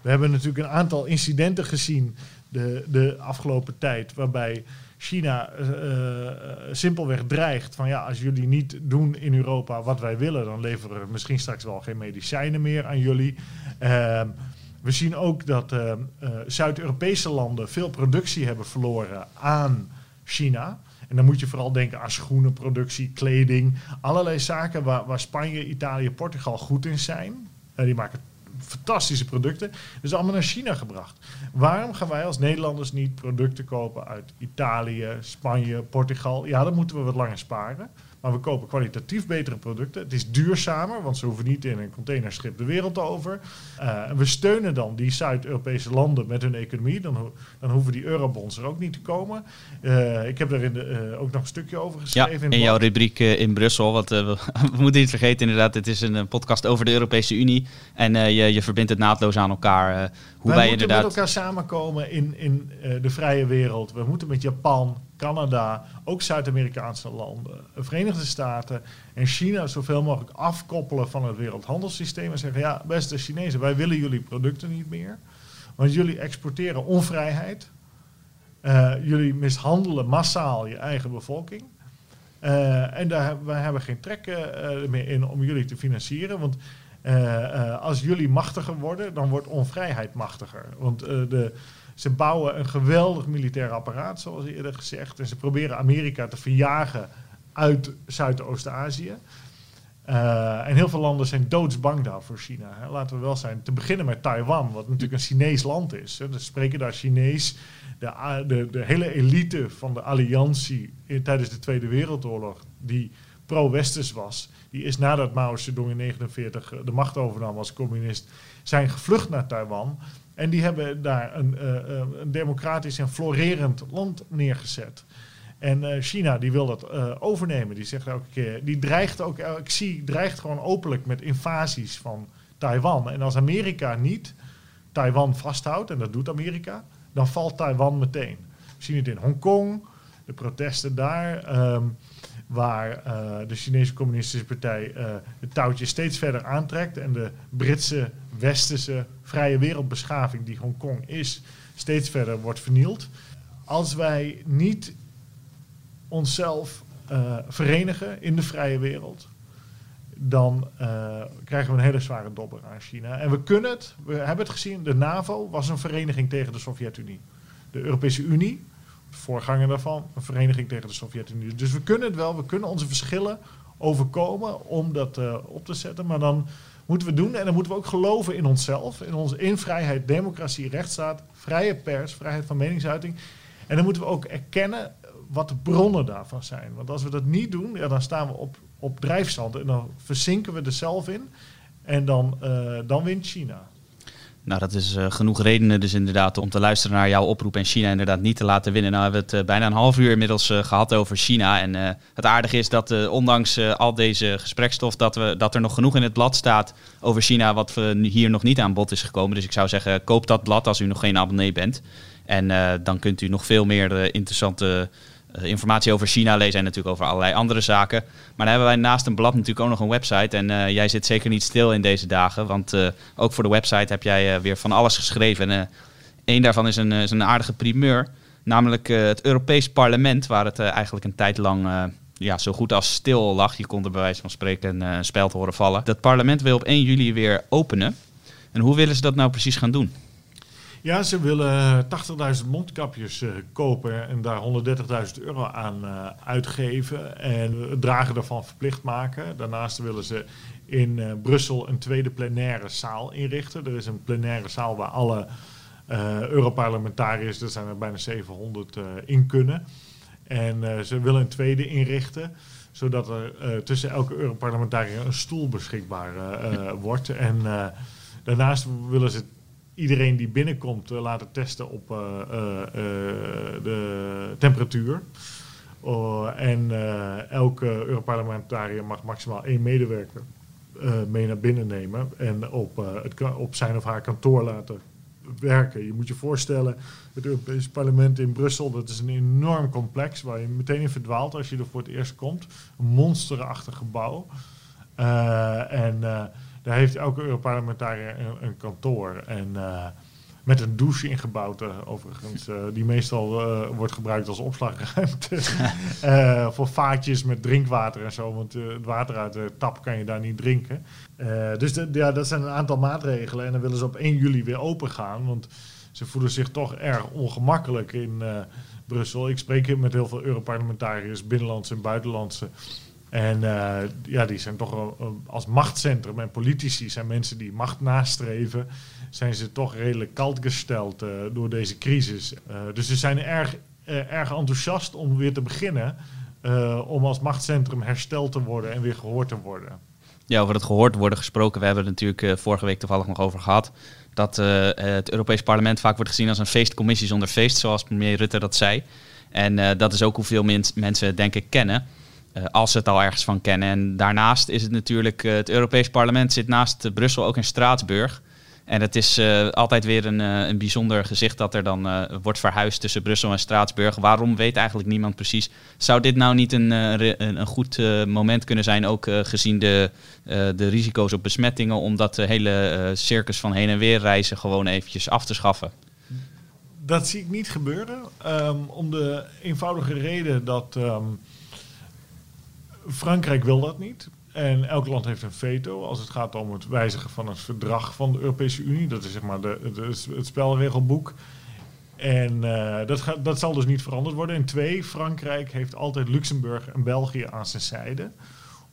we hebben natuurlijk een aantal incidenten gezien de, de afgelopen tijd, waarbij China uh, simpelweg dreigt van ja, als jullie niet doen in Europa wat wij willen, dan leveren we misschien straks wel geen medicijnen meer aan jullie. Ehm, we zien ook dat uh, Zuid-Europese landen veel productie hebben verloren aan China. En dan moet je vooral denken aan schoenenproductie, kleding, allerlei zaken waar, waar Spanje, Italië, Portugal goed in zijn. die maken fantastische producten. Dus allemaal naar China gebracht. Waarom gaan wij als Nederlanders niet producten kopen uit Italië, Spanje, Portugal? Ja, dan moeten we wat langer sparen. Maar we kopen kwalitatief betere producten. Het is duurzamer, want ze hoeven niet in een containerschip de wereld over. Uh, we steunen dan die Zuid-Europese landen met hun economie. Dan, dan hoeven die eurobonds er ook niet te komen. Uh, ik heb daar in de, uh, ook nog een stukje over geschreven. Ja, in, in jouw rubriek in Brussel. Want we, we, moeten niet vergeten inderdaad, het is een podcast over de Europese Unie. En je, je verbindt het naadloos aan elkaar. hoe wij, wij inderdaad... met elkaar samenkomen in, in de vrije wereld. We moeten met Japan, Canada, ook Zuid-Amerikaanse landen, de Verenigde Staten en China zoveel mogelijk afkoppelen van het wereldhandelssysteem en zeggen, ja, beste Chinezen, wij willen jullie producten niet meer, want jullie exporteren onvrijheid, uh, jullie mishandelen massaal je eigen bevolking. Uh, en daar, wij hebben geen trek uh, meer in om jullie te financieren, want als jullie machtiger worden, dan wordt onvrijheid machtiger. Want de ze bouwen een geweldig militair apparaat, zoals eerder gezegd. En ze proberen Amerika te verjagen uit Zuidoost-Azië. Uh, en heel veel landen zijn doodsbang daar voor China. Hè. Laten we wel zijn. Te beginnen met Taiwan, wat natuurlijk een Chinees land is. Dus spreken daar Chinees. De, de, de hele elite van de alliantie tijdens de Tweede Wereldoorlog, die pro-westers was, die is nadat Mao Zedong in 1949 de macht overnam als communist, zijn gevlucht naar Taiwan. En die hebben daar een, uh, een democratisch en florerend land neergezet. En uh, China die wil dat overnemen. Die zegt elke keer, die dreigt ook, ik zie, dreigt gewoon openlijk met invasies van Taiwan. En als Amerika niet Taiwan vasthoudt, en dat doet Amerika, dan valt Taiwan meteen. We zien het in Hongkong, de protesten daar, um, waar uh, de Chinese Communistische Partij het touwtje steeds verder aantrekt en de Britse westerse vrije wereldbeschaving die Hongkong is, steeds verder wordt vernield. Als wij niet onszelf uh, verenigen in de vrije wereld, dan krijgen we een hele zware dobber aan China. En we kunnen het, we hebben het gezien, de NAVO was een vereniging tegen de Sovjet-Unie. De Europese Unie, voorganger daarvan, een vereniging tegen de Sovjet-Unie. Dus we kunnen het wel, we kunnen onze verschillen overkomen om dat uh, op te zetten, maar dan moeten we doen. En dan moeten we ook geloven in onszelf, in onze in vrijheid, democratie, rechtsstaat, vrije pers, vrijheid van meningsuiting. En dan moeten we ook erkennen wat de bronnen daarvan zijn. Want als we dat niet doen, ja, dan staan we op, op drijfstand en dan verzinken we er zelf in. En dan, uh, dan wint China. Nou, dat is uh, genoeg redenen dus inderdaad om te luisteren naar jouw oproep en China inderdaad niet te laten winnen. Nou hebben we het uh, bijna een half uur inmiddels uh, gehad over China. En het aardige is dat ondanks al deze gesprekstof dat, we, dat er nog genoeg in het blad staat over China wat hier nog niet aan bod is gekomen. Dus ik zou zeggen, koop dat blad als u nog geen abonnee bent. En dan kunt u nog veel meer interessante eh, informatie over China lezen en natuurlijk over allerlei andere zaken. Maar dan hebben wij naast een blad natuurlijk ook nog een website. En uh, jij zit zeker niet stil in deze dagen, want uh, ook voor de website heb jij weer van alles geschreven. En Eén daarvan is een, is een aardige primeur. Namelijk het Europees Parlement, waar het eigenlijk een tijd lang ja, zo goed als stil lag. Je kon er bij wijze van spreken een speld horen vallen. Dat parlement wil op 1 juli weer openen. En hoe willen ze dat nou precies gaan doen? Ja, ze willen 80.000 mondkapjes uh, kopen en daar 130.000 euro aan uh, uitgeven. En het dragen daarvan verplicht maken. Daarnaast willen ze in Brussel een tweede plenaire zaal inrichten. Er is een plenaire zaal waar alle Europarlementariërs, er zijn er bijna 700, in kunnen. En ze willen een tweede inrichten zodat er tussen elke Europarlementariër een stoel beschikbaar wordt. En daarnaast willen ze iedereen die binnenkomt uh, laten testen op uh, de temperatuur. en elke Europarlementariër mag maximaal één medewerker mee naar binnen nemen en op, het, op zijn of haar kantoor laten werken. Je moet je voorstellen, het Europese parlement in Brussel, dat is een enorm complex waar je meteen in verdwaalt als je er voor het eerst komt. Een monsterachtig gebouw. en daar heeft elke Europarlementariër een, een kantoor. En uh, met een douche ingebouwd, uh, overigens. Uh, die meestal wordt gebruikt als opslagruimte. voor vaatjes met drinkwater en zo. Want het water uit de tap kan je daar niet drinken. dus de, ja, dat zijn een aantal maatregelen. En dan willen ze op 1 juli weer open gaan. Want ze voelen zich toch erg ongemakkelijk in Brussel. Ik spreek met heel veel Europarlementariërs, binnenlandse en buitenlandse. En uh, ja, die zijn toch als machtscentrum en politici zijn mensen die macht nastreven, zijn ze toch redelijk kalt gesteld uh, door deze crisis. Dus ze zijn erg, erg enthousiast om weer te beginnen, om als machtscentrum hersteld te worden en weer gehoord te worden. Ja, over het gehoord worden gesproken. We hebben het natuurlijk vorige week toevallig nog over gehad. Dat het Europees Parlement vaak wordt gezien als een feestcommissie zonder feest, zoals premier Rutte dat zei. En dat is ook hoeveel mensen denk ik kennen. Uh, als ze het al ergens van kennen. En daarnaast is het natuurlijk, uh, het Europees Parlement zit naast Brussel ook in Straatsburg. En het is altijd weer een, een bijzonder gezicht dat er dan wordt verhuisd tussen Brussel en Straatsburg. Waarom weet eigenlijk niemand precies. Zou dit nou niet een, een, een, goed moment kunnen zijn, ook gezien de, de risico's op besmettingen, om dat hele circus van heen en weer reizen gewoon eventjes af te schaffen? Dat zie ik niet gebeuren. Um, om de eenvoudige reden dat. Um, Frankrijk wil dat niet. En elk land heeft een veto als het gaat om het wijzigen van het verdrag van de Europese Unie. Dat is zeg maar de, het spelregelboek. En uh, dat, gaat, dat zal dus niet veranderd worden. En twee, Frankrijk heeft altijd Luxemburg en België aan zijn zijde.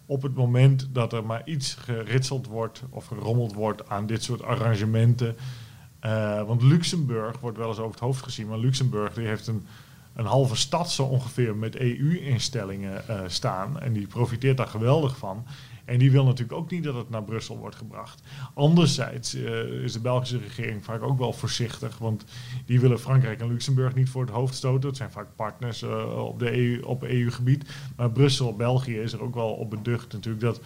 Op het moment dat er maar iets geritseld wordt of gerommeld wordt aan dit soort arrangementen. Uh, want Luxemburg wordt wel eens over het hoofd gezien, maar Luxemburg die heeft een een halve stad zo ongeveer met EU-instellingen uh, staan. En die profiteert daar geweldig van. En die wil natuurlijk ook niet dat het naar Brussel wordt gebracht. Anderzijds uh, is de Belgische regering vaak ook wel voorzichtig. Want die willen Frankrijk en Luxemburg niet voor het hoofd stoten. Het zijn vaak partners uh, op, de EU, op EU-gebied. Maar Brussel, België is er ook wel op beducht natuurlijk dat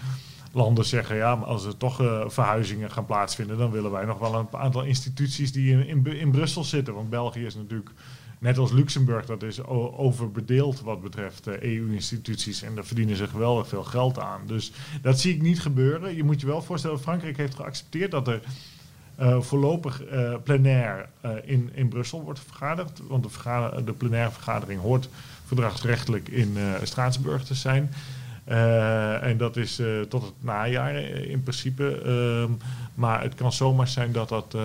landen zeggen, ja, maar als er toch verhuizingen gaan plaatsvinden, dan willen wij nog wel een aantal instituties die in, in Brussel zitten. Want België is natuurlijk Net als Luxemburg, dat is overbedeeld wat betreft EU-instituties. En daar verdienen ze geweldig veel geld aan. Dus dat zie ik niet gebeuren. Je moet je wel voorstellen, Frankrijk heeft geaccepteerd dat er uh, voorlopig uh, plenair in, in Brussel wordt vergaderd. Want de, vergader, de plenaire vergadering hoort verdragsrechtelijk in Straatsburg te zijn. en dat is tot het najaar in principe. Ehm, maar het kan zomaar zijn dat dat,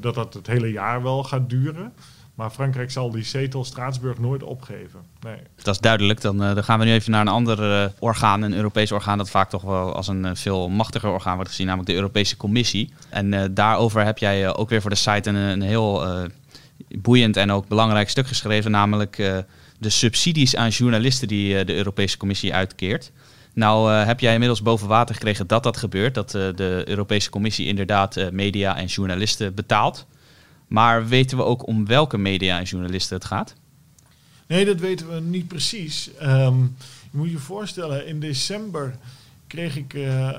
dat dat het hele jaar wel gaat duren. Maar Frankrijk zal die zetel Straatsburg nooit opgeven. Nee. Dat is duidelijk. Dan, uh, dan gaan we nu even naar een ander uh, orgaan, een Europees orgaan dat vaak toch wel als een uh, veel machtiger orgaan wordt gezien, namelijk de Europese Commissie. En daarover heb jij ook weer voor de site een, een heel boeiend en ook belangrijk stuk geschreven, namelijk de subsidies aan journalisten die de Europese Commissie uitkeert. Nou heb jij inmiddels boven water gekregen dat dat gebeurt, dat de Europese Commissie inderdaad media en journalisten betaalt. Maar weten we ook om welke media en journalisten het gaat? Nee, dat weten we niet precies. Um, je moet je voorstellen, in december kreeg ik, uh,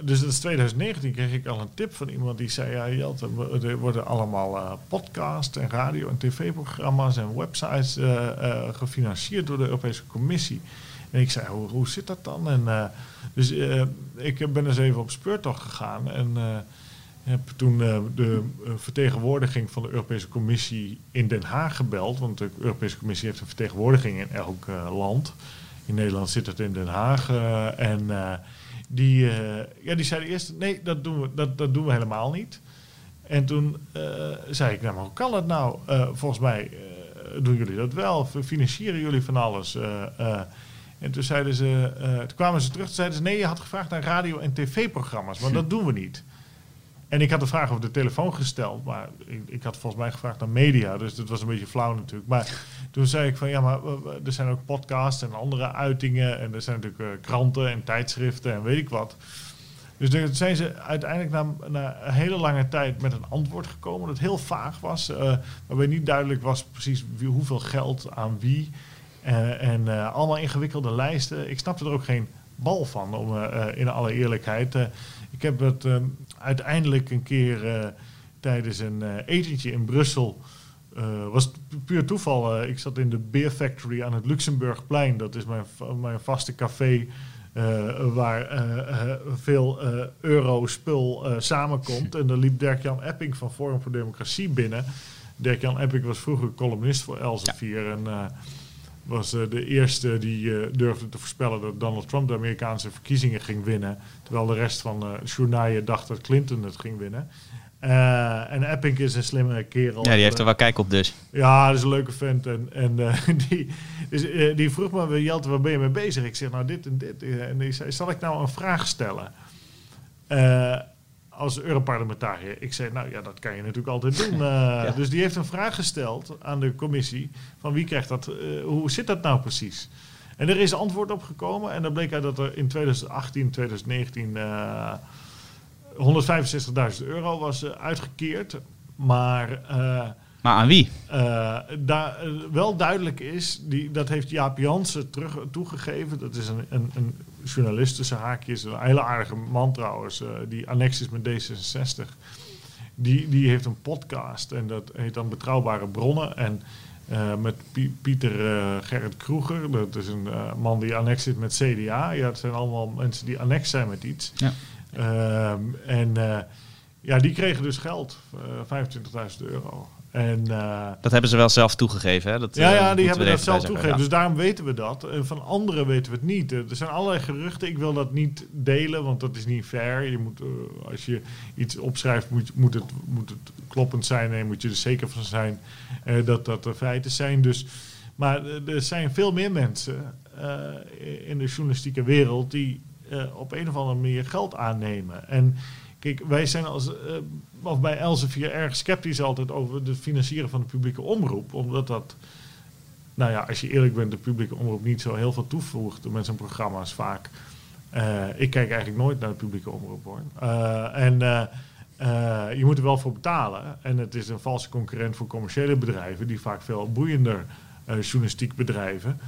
dus dat is 2019, kreeg ik al een tip van iemand die zei: Ja, Jelte, er worden allemaal uh, podcasts en radio- en tv-programma's en websites uh, gefinancierd door de Europese Commissie. En ik zei: Hoe, hoe zit dat dan? En, dus ik ben eens even op speurtocht gegaan en heb toen uh, de vertegenwoordiging van de Europese Commissie in Den Haag gebeld. Want de Europese Commissie heeft een vertegenwoordiging in elk land. In Nederland zit het in Den Haag. en die, ja, die zeiden eerst: nee, dat doen we, dat, dat doen we helemaal niet. En toen zei ik: nou, maar hoe kan dat nou? volgens mij doen jullie dat wel. Financieren jullie van alles? En toen, zeiden ze, uh, toen kwamen ze terug en zeiden ze... nee, je had gevraagd naar radio- en tv-programma's, maar dat doen we niet. En ik had de vraag over de telefoon gesteld, maar ik, ik, had volgens mij gevraagd naar media, dus dat was een beetje flauw natuurlijk. Maar toen zei ik van ja, maar er zijn ook podcasts en andere uitingen en er zijn natuurlijk uh, kranten en tijdschriften en weet ik wat. Dus toen zijn ze uiteindelijk na, na, een hele lange tijd met een antwoord gekomen dat heel vaag was, uh, waarbij niet duidelijk was precies wie, hoeveel geld aan wie. Uh, en allemaal ingewikkelde lijsten. Ik snapte er ook geen bal van, om, in alle eerlijkheid. Ik heb het uiteindelijk een keer tijdens een etentje in Brussel. was puur toeval. ik zat in de Beer Factory aan het Luxemburgplein. Dat is mijn, mijn vaste café. waar veel euro-spul samenkomt. en daar liep Dirk-Jan Epping van Forum voor Democratie binnen. Dirk-Jan Epping was vroeger columnist voor Elsevier. Ja. En was uh, de eerste die uh, durfde te voorspellen dat Donald Trump de Amerikaanse verkiezingen ging winnen. Terwijl de rest van uh, journaaien dacht dat Clinton het ging winnen. en Epping is een slimme kerel. Ja, die heeft er wel kijk op dus. Ja, dat is een leuke vent. En, en die, dus, die vroeg me, Jelte, waar ben je mee bezig? Ik zeg, nou dit en dit. En die zei, zal ik nou een vraag stellen? Als Europarlementariër. Ik zei, nou ja, dat kan je natuurlijk altijd doen. Uh, Dus die heeft een vraag gesteld aan de commissie: van wie krijgt dat, uh, hoe zit dat nou precies? En er is antwoord op gekomen. En dan bleek uit dat er in 2018, 2019 uh, 165.000 euro was uh, uitgekeerd. Maar. Maar aan wie? daar wel duidelijk is, die, dat heeft Jaap Jansen terug toegegeven. Dat is een, een, een journalist tussen haakjes, een hele aardige man trouwens, uh, die annex is met D66. Die, die heeft een podcast en dat heet dan Betrouwbare Bronnen. En uh, met Pieter uh, Gerrit Kroeger, dat is een man die annex zit met CDA. Ja, het zijn allemaal mensen die annex zijn met iets. Ja. Ehm, en ja, die kregen dus geld, 25.000 euro. En, uh, dat hebben ze wel zelf toegegeven, hè? Dat, ja, ja, die hebben dat zelf toegegeven. Dus daarom weten we dat. En van anderen weten we het niet. Er zijn allerlei geruchten. Ik wil dat niet delen, want dat is niet fair. Je moet, uh, als je iets opschrijft, moet, moet, het, moet het kloppend zijn. En moet je er zeker van zijn uh, dat dat de feiten zijn. Dus, maar er zijn veel meer mensen in de journalistieke wereld die op een of andere manier geld aannemen. En Kijk, wij zijn als, of bij Elsevier erg sceptisch altijd over het financieren van de publieke omroep. Omdat dat, nou ja, als je eerlijk bent, de publieke omroep niet zo heel veel toevoegt met zijn programma's vaak. Uh, ik kijk eigenlijk nooit naar de publieke omroep hoor. Uh, en je moet er wel voor betalen. En het is een valse concurrent voor commerciële bedrijven die vaak veel boeiender journalistiek bedrijven.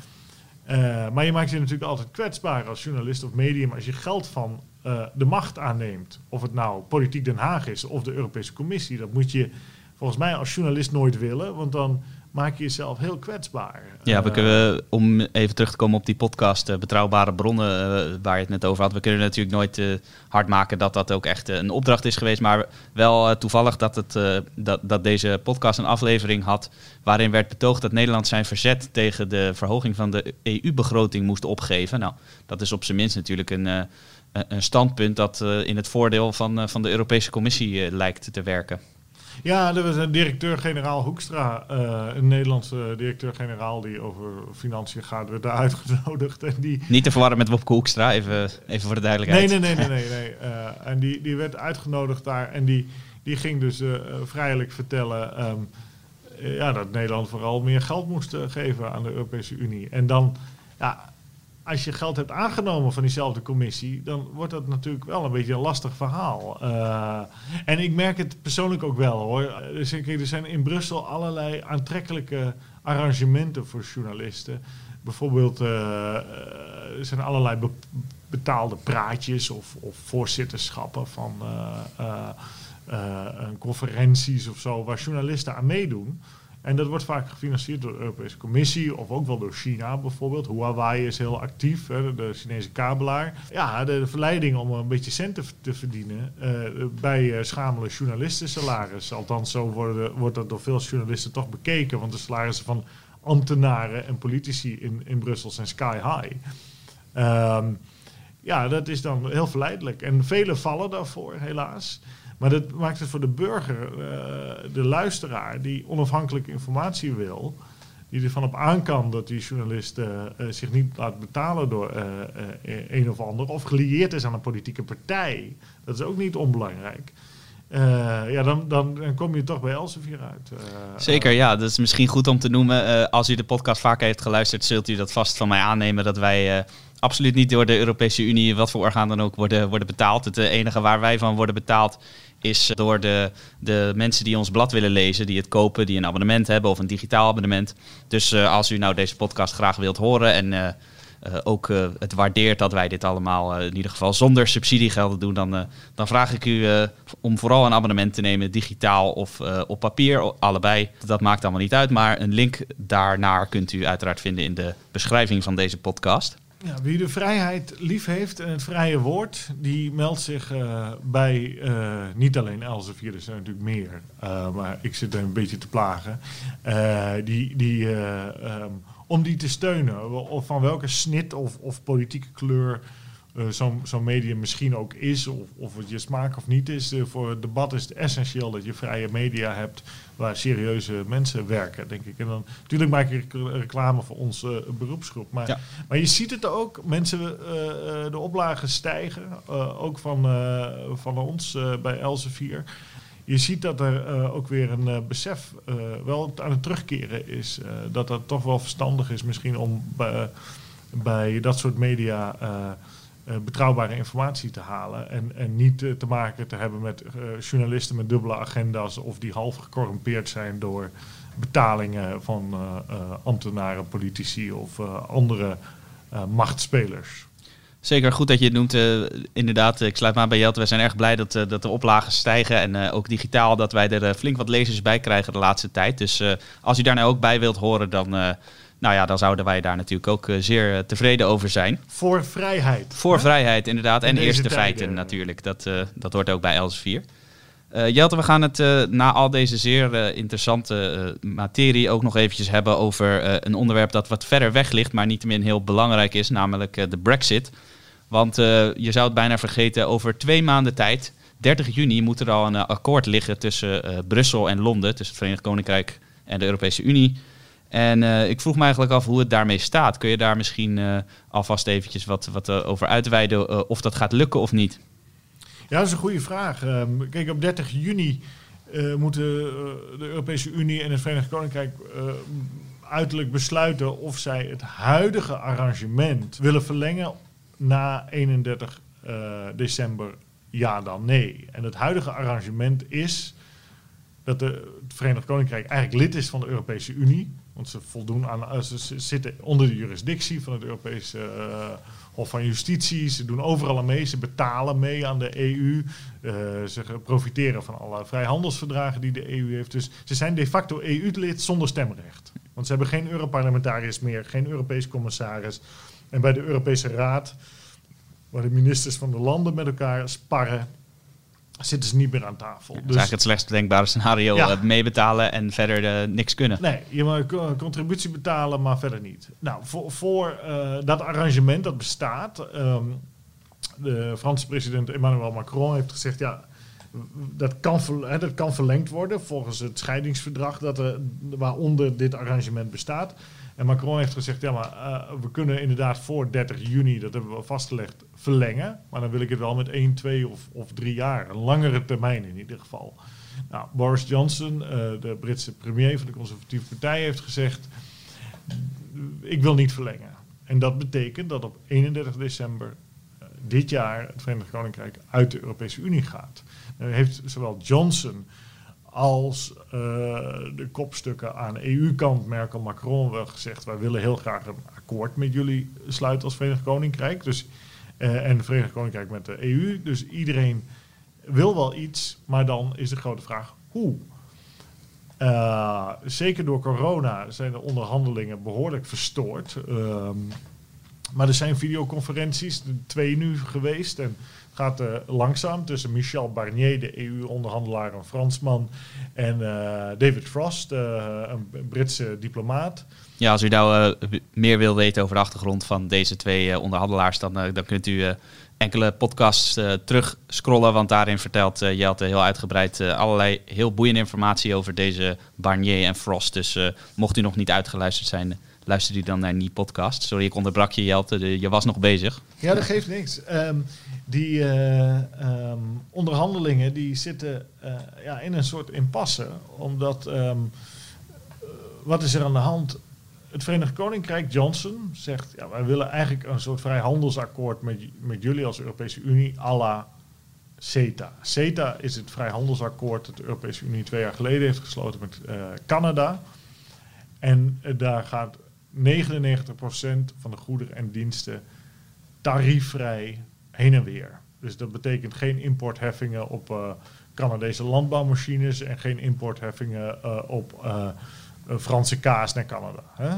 maar je maakt je natuurlijk altijd kwetsbaar als journalist of medium als je geld van uh, de macht aanneemt. Of het nou politiek Den Haag is of de Europese Commissie. Dat moet je volgens mij als journalist nooit willen, want dan maak je jezelf heel kwetsbaar. Ja, we uh, kunnen, om even terug te komen op die podcast, uh, Betrouwbare Bronnen, waar je het net over had. We kunnen natuurlijk nooit hard maken dat dat ook echt een opdracht is geweest. Maar wel toevallig dat, het, dat, dat deze podcast een aflevering had waarin werd betoogd dat Nederland zijn verzet tegen de verhoging van de EU-begroting moest opgeven. Nou, dat is op zijn minst natuurlijk een een standpunt dat uh, in het voordeel van, uh, van de Europese Commissie uh, lijkt te werken. Ja, er was een directeur-generaal Hoekstra, een Nederlandse directeur-generaal die over financiën gaat, werd daar uitgenodigd. En die... Niet te verwarren met Wopke Hoekstra, even, even voor de duidelijkheid. Nee, nee, nee, nee. nee, nee. en die, die werd uitgenodigd daar en die, die ging dus vrijelijk vertellen um, ja, dat Nederland vooral meer geld moest geven aan de Europese Unie. En dan, ja, als je geld hebt aangenomen van diezelfde commissie, dan wordt dat natuurlijk wel een beetje een lastig verhaal. Uh, en ik merk het persoonlijk ook wel hoor. Er zijn in Brussel allerlei aantrekkelijke arrangementen voor journalisten. Bijvoorbeeld, uh, er zijn allerlei be betaalde praatjes of, of voorzitterschappen van conferenties of zo, waar journalisten aan meedoen. En dat wordt vaak gefinancierd door de Europese Commissie of ook wel door China bijvoorbeeld. Huawei is heel actief, hè, de Chinese kabelaar. Ja, de, verleiding om een beetje centen te verdienen uh, bij uh, schamele journalistensalaris. Althans, zo worden, wordt dat door veel journalisten toch bekeken. Want de salarissen van ambtenaren en politici in, in Brussel zijn sky high. Um, ja, dat is dan heel verleidelijk. En velen vallen daarvoor, helaas. Maar dat maakt het voor de burger, uh, de luisteraar, die onafhankelijke informatie wil, die ervan op aan kan dat die journalist uh, zich niet laat betalen door een of ander, of gelieerd is aan een politieke partij. Dat is ook niet onbelangrijk. ja, dan, dan, dan, kom je toch bij Elsevier uit. Zeker, ja. Dat is misschien goed om te noemen. als u de podcast vaker heeft geluisterd, zult u dat vast van mij aannemen dat wij absoluut niet door de Europese Unie, wat voor orgaan dan ook, worden, worden betaald. Het enige waar wij van worden betaald is door de, de mensen die ons blad willen lezen, die het kopen, die een abonnement hebben of een digitaal abonnement. Dus uh, als u nou deze podcast graag wilt horen en uh, uh, ook het waardeert dat wij dit allemaal in ieder geval zonder subsidiegelden doen, dan, dan vraag ik u om vooral een abonnement te nemen, digitaal of op papier, allebei. Dat maakt allemaal niet uit, maar een link daarnaar kunt u uiteraard vinden in de beschrijving van deze podcast. Wie de vrijheid lief heeft en het vrije woord, die meldt zich uh, bij uh, niet alleen Elsevier, er zijn natuurlijk meer, uh, maar ik zit er een beetje te plagen. die, die, um, om die te steunen, of van welke snit of, of politieke kleur zo'n zo medium misschien ook is, of, of het je smaak of niet is. Uh, voor het debat is het essentieel dat je vrije media hebt waar serieuze mensen werken, denk ik. En dan natuurlijk maak ik reclame voor onze uh, beroepsgroep. Maar, ja. maar je ziet het ook, mensen, de oplagen stijgen, ook van, van ons bij Elsevier. Je ziet dat er ook weer een besef wel aan het terugkeren is. dat het toch wel verstandig is misschien om bij dat soort media uh, betrouwbare informatie te halen. En, en niet uh, te maken te hebben met uh, journalisten met dubbele agenda's of die half gecorrumpeerd zijn door betalingen van ambtenaren, politici of andere machtspelers. Zeker goed dat je het noemt. inderdaad, ik sluit me aan bij Jelte. We zijn erg blij dat, dat de oplagen stijgen. En ook digitaal dat wij er flink wat lezers bij krijgen de laatste tijd. Dus als u daar nou ook bij wilt horen, dan nou ja, dan zouden wij daar natuurlijk ook uh, zeer uh, tevreden over zijn. Voor vrijheid. Voor hè? vrijheid, inderdaad. en eerste tijden. feiten natuurlijk. Dat, uh, dat hoort ook bij Elsevier. Jelte, we gaan het na al deze zeer interessante materie ook nog eventjes hebben over een onderwerp dat wat verder weg ligt, maar niettemin heel belangrijk is, namelijk de Brexit. Want je zou het bijna vergeten, over twee maanden tijd, 30 juni, moet er al een akkoord liggen tussen Brussel en Londen, tussen het Verenigd Koninkrijk en de Europese Unie. En uh, ik vroeg me eigenlijk af hoe het daarmee staat. Kun je daar misschien uh, alvast eventjes wat, wat uh, over uitweiden of dat gaat lukken of niet? Ja, dat is een goede vraag. Um, kijk, op 30 juni moeten de Europese Unie en het Verenigd Koninkrijk uiterlijk besluiten of zij het huidige arrangement willen verlengen na 31 december. Ja, dan nee. En het huidige arrangement is dat de, het Verenigd Koninkrijk eigenlijk lid is van de Europese Unie. Want ze voldoen aan, ze zitten onder de jurisdictie van het Europese uh, Hof van Justitie. Ze doen overal aan mee. Ze betalen mee aan de EU. Uh, ze profiteren van alle vrijhandelsverdragen die de EU heeft. Dus ze zijn de facto EU-lid zonder stemrecht. Want ze hebben geen Europarlementariërs meer, geen Europees commissaris. En bij de Europese Raad, waar de ministers van de landen met elkaar sparren, zitten ze niet meer aan tafel. dat is dus eigenlijk het slechtst denkbare scenario. Ja. Meebetalen en verder uh, niks kunnen. Nee, je een contributie betalen, maar verder niet. Nou, voor, voor uh, dat arrangement dat bestaat... Um, de Franse president Emmanuel Macron heeft gezegd... ja, dat kan, ver, dat kan verlengd worden volgens het scheidingsverdrag... Dat er, waaronder dit arrangement bestaat... En Macron heeft gezegd, ja, maar uh, we kunnen inderdaad voor 30 juni, dat hebben we vastgelegd, verlengen. Maar dan wil ik het wel met 1, 2 of, of 3 jaar. Een langere termijn in ieder geval. Nou, Boris Johnson, uh, de Britse premier van de Conservatieve Partij, heeft gezegd, ik wil niet verlengen. En dat betekent dat op 31 december uh, dit jaar het Verenigd Koninkrijk uit de Europese Unie gaat. Heeft zowel Johnson als uh, de kopstukken aan EU-kant, Merkel, Macron, wel gezegd: wij willen heel graag een akkoord met jullie sluiten als Verenigd Koninkrijk. Dus, uh, en het Verenigd Koninkrijk met de EU. Dus iedereen wil wel iets, maar dan is de grote vraag hoe. Uh, zeker door corona zijn de onderhandelingen behoorlijk verstoord. Um, maar er zijn videoconferenties, twee nu geweest. En gaat uh, langzaam tussen Michel Barnier, de EU-onderhandelaar, een Fransman, en uh, David Frost, een Britse diplomaat. Ja, als u nou meer wil weten over de achtergrond van deze twee onderhandelaars, dan, dan kunt u enkele podcasts terug scrollen, want daarin vertelt uh, Jelte heel uitgebreid allerlei heel boeiende informatie over deze Barnier en Frost. Dus mocht u nog niet uitgeluisterd zijn, luister die dan naar die podcast. Sorry, ik onderbrak je Jelte, je was nog bezig. Ja, dat geeft niks. Um, die um, onderhandelingen die zitten ja, in een soort impasse, omdat um, wat is er aan de hand? het Verenigd Koninkrijk, Johnson, zegt... Ja, wij willen eigenlijk een soort vrijhandelsakkoord met, met jullie als Europese Unie... à la CETA. CETA is het vrijhandelsakkoord dat de Europese Unie twee jaar geleden heeft gesloten met Canada. En daar gaat 99% van de goederen en diensten tariefvrij heen en weer. Dus dat betekent geen importheffingen op uh, Canadese landbouwmachines en geen importheffingen op Franse kaas naar Canada. Hè?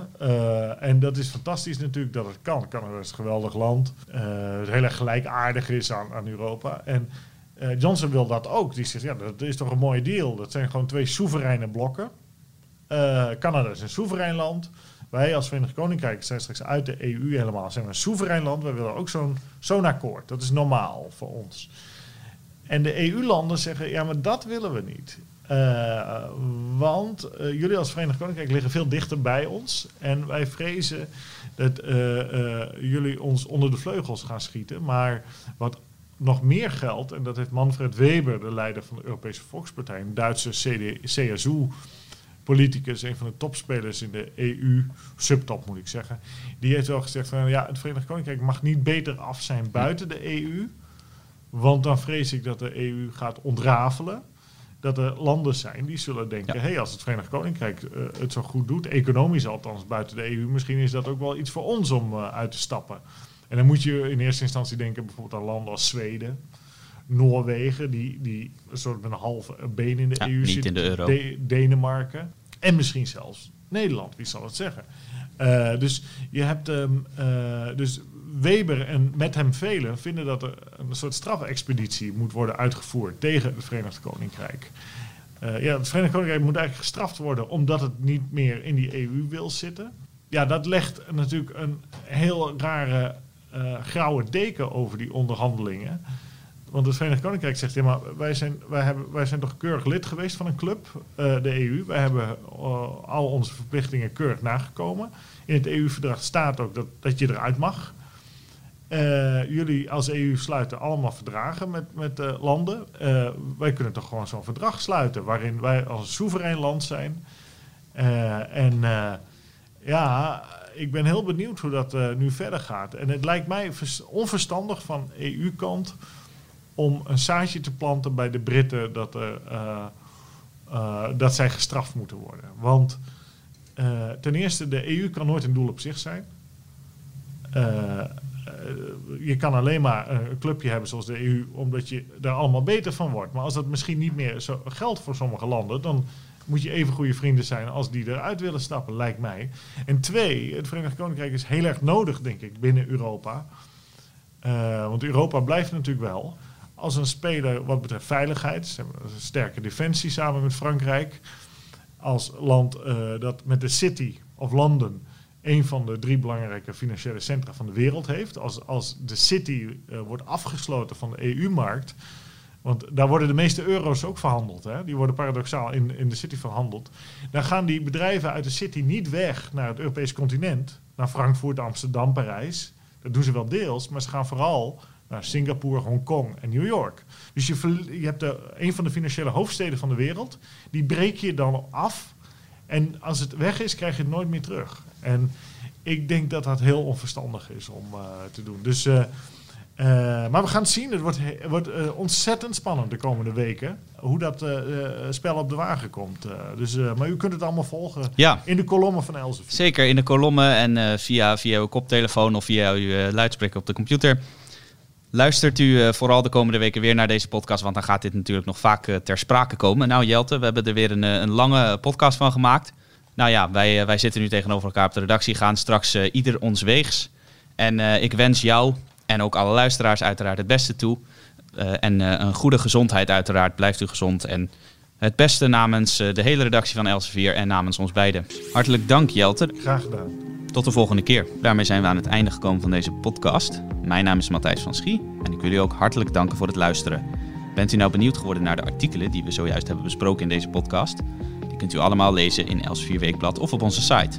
En dat is fantastisch natuurlijk dat het kan. Canada is een geweldig land. Het heel erg gelijkaardig is aan, aan Europa. En Johnson wil dat ook. Die zegt, ja, dat is toch een mooie deal. Dat zijn gewoon twee soevereine blokken. Canada is een soeverein land. Wij als Verenigd Koninkrijk zijn straks uit de EU helemaal. Zijn we een soeverein land. Wij willen ook zo'n zo'n akkoord. Dat is normaal voor ons. En de EU-landen zeggen, ja, maar dat willen we niet. Uh, want uh, jullie als Verenigd Koninkrijk liggen veel dichter bij ons. En wij vrezen dat uh, jullie ons onder de vleugels gaan schieten. Maar wat nog meer geldt, en dat heeft Manfred Weber, de leider van de Europese Volkspartij, een Duitse CSU-politicus, een van de topspelers in de EU, subtop moet ik zeggen, die heeft wel gezegd van ja, het Verenigd Koninkrijk mag niet beter af zijn buiten de EU. Want dan vrees ik dat de EU gaat ontrafelen dat er landen zijn die zullen denken: hé, hey, als het Verenigd Koninkrijk uh, het zo goed doet, economisch althans buiten de EU, misschien is dat ook wel iets voor ons om uh, uit te stappen. En dan moet je in eerste instantie denken bijvoorbeeld aan landen als Zweden, Noorwegen, die, die een soort met een halve been in de ja, EU niet zit, in de euro. De Denemarken en misschien zelfs Nederland, wie zal het zeggen. Uh, dus je hebt um, dus Weber en met hem velen vinden dat er een soort strafexpeditie moet worden uitgevoerd tegen het Verenigd Koninkrijk. Uh, ja, het Verenigd Koninkrijk moet eigenlijk gestraft worden omdat het niet meer in die EU wil zitten. Ja, dat legt natuurlijk een heel rare grauwe deken over die onderhandelingen. Want het Verenigd Koninkrijk zegt, ja, maar wij zijn, wij hebben, wij zijn toch keurig lid geweest van een club, uh, de EU. Wij hebben al onze verplichtingen keurig nagekomen. In het EU-verdrag staat ook dat, dat je eruit mag. Uh, jullie als EU sluiten allemaal verdragen met, met landen. Wij kunnen toch gewoon zo'n verdrag sluiten waarin wij als soeverein land zijn. en ja, ik ben heel benieuwd hoe dat nu verder gaat. En het lijkt mij onverstandig van EU-kant om een zaadje te planten bij de Britten dat, er, dat zij gestraft moeten worden. Want ten eerste, de EU kan nooit een doel op zich zijn. Je kan alleen maar een clubje hebben zoals de EU, omdat je daar allemaal beter van wordt. Maar als dat misschien niet meer zo geldt voor sommige landen, dan moet je even goede vrienden zijn als die eruit willen stappen, lijkt mij. En twee, het Verenigd Koninkrijk is heel erg nodig, denk ik, binnen Europa. Want Europa blijft natuurlijk wel als een speler wat betreft veiligheid. Ze hebben een sterke defensie samen met Frankrijk. Als land uh, dat met de City of London een van de drie belangrijke financiële centra van de wereld heeft. Als, als de city uh, wordt afgesloten van de EU-markt. Want daar worden de meeste euro's ook verhandeld. Hè? Die worden paradoxaal in, in de city verhandeld. Dan gaan die bedrijven uit de city niet weg naar het Europese continent. Naar Frankfurt, Amsterdam, Parijs. Dat doen ze wel deels, maar ze gaan vooral naar Singapore, Hongkong en New York. Dus je, je hebt een van de financiële hoofdsteden van de wereld. Die breek je dan af. En als het weg is, krijg je het nooit meer terug. En ik denk dat dat heel onverstandig is om uh, te doen. Dus, uh, uh, maar we gaan het zien. Het wordt, wordt ontzettend spannend de komende weken. Hoe dat spel op de wagen komt. dus, maar u kunt het allemaal volgen ja. in de kolommen van Elsevier. Zeker, in de kolommen en via, via uw koptelefoon of via uw luidspreker op de computer. Luistert u eh, vooral de komende weken weer naar deze podcast, want dan gaat dit natuurlijk nog vaak eh, ter sprake komen. Nou Jelte, we hebben er weer een, eh, een lange podcast van gemaakt. Nou ja, wij, eh, wij zitten nu tegenover elkaar op de redactie, gaan straks eh, ieder ons weegs. En eh, ik wens jou en ook alle luisteraars uiteraard het beste toe. Eh, en eh, een goede gezondheid uiteraard, blijft u gezond. En het beste namens eh, de hele redactie van Elsevier en namens ons beiden. Hartelijk dank Jelte. Graag gedaan. Tot de volgende keer. Daarmee zijn we aan het einde gekomen van deze podcast. Mijn naam is Matthijs van Schie en ik wil u ook hartelijk danken voor het luisteren. Bent u nou benieuwd geworden naar de artikelen die we zojuist hebben besproken in deze podcast? Die kunt u allemaal lezen in Elsevier Weekblad of op onze site.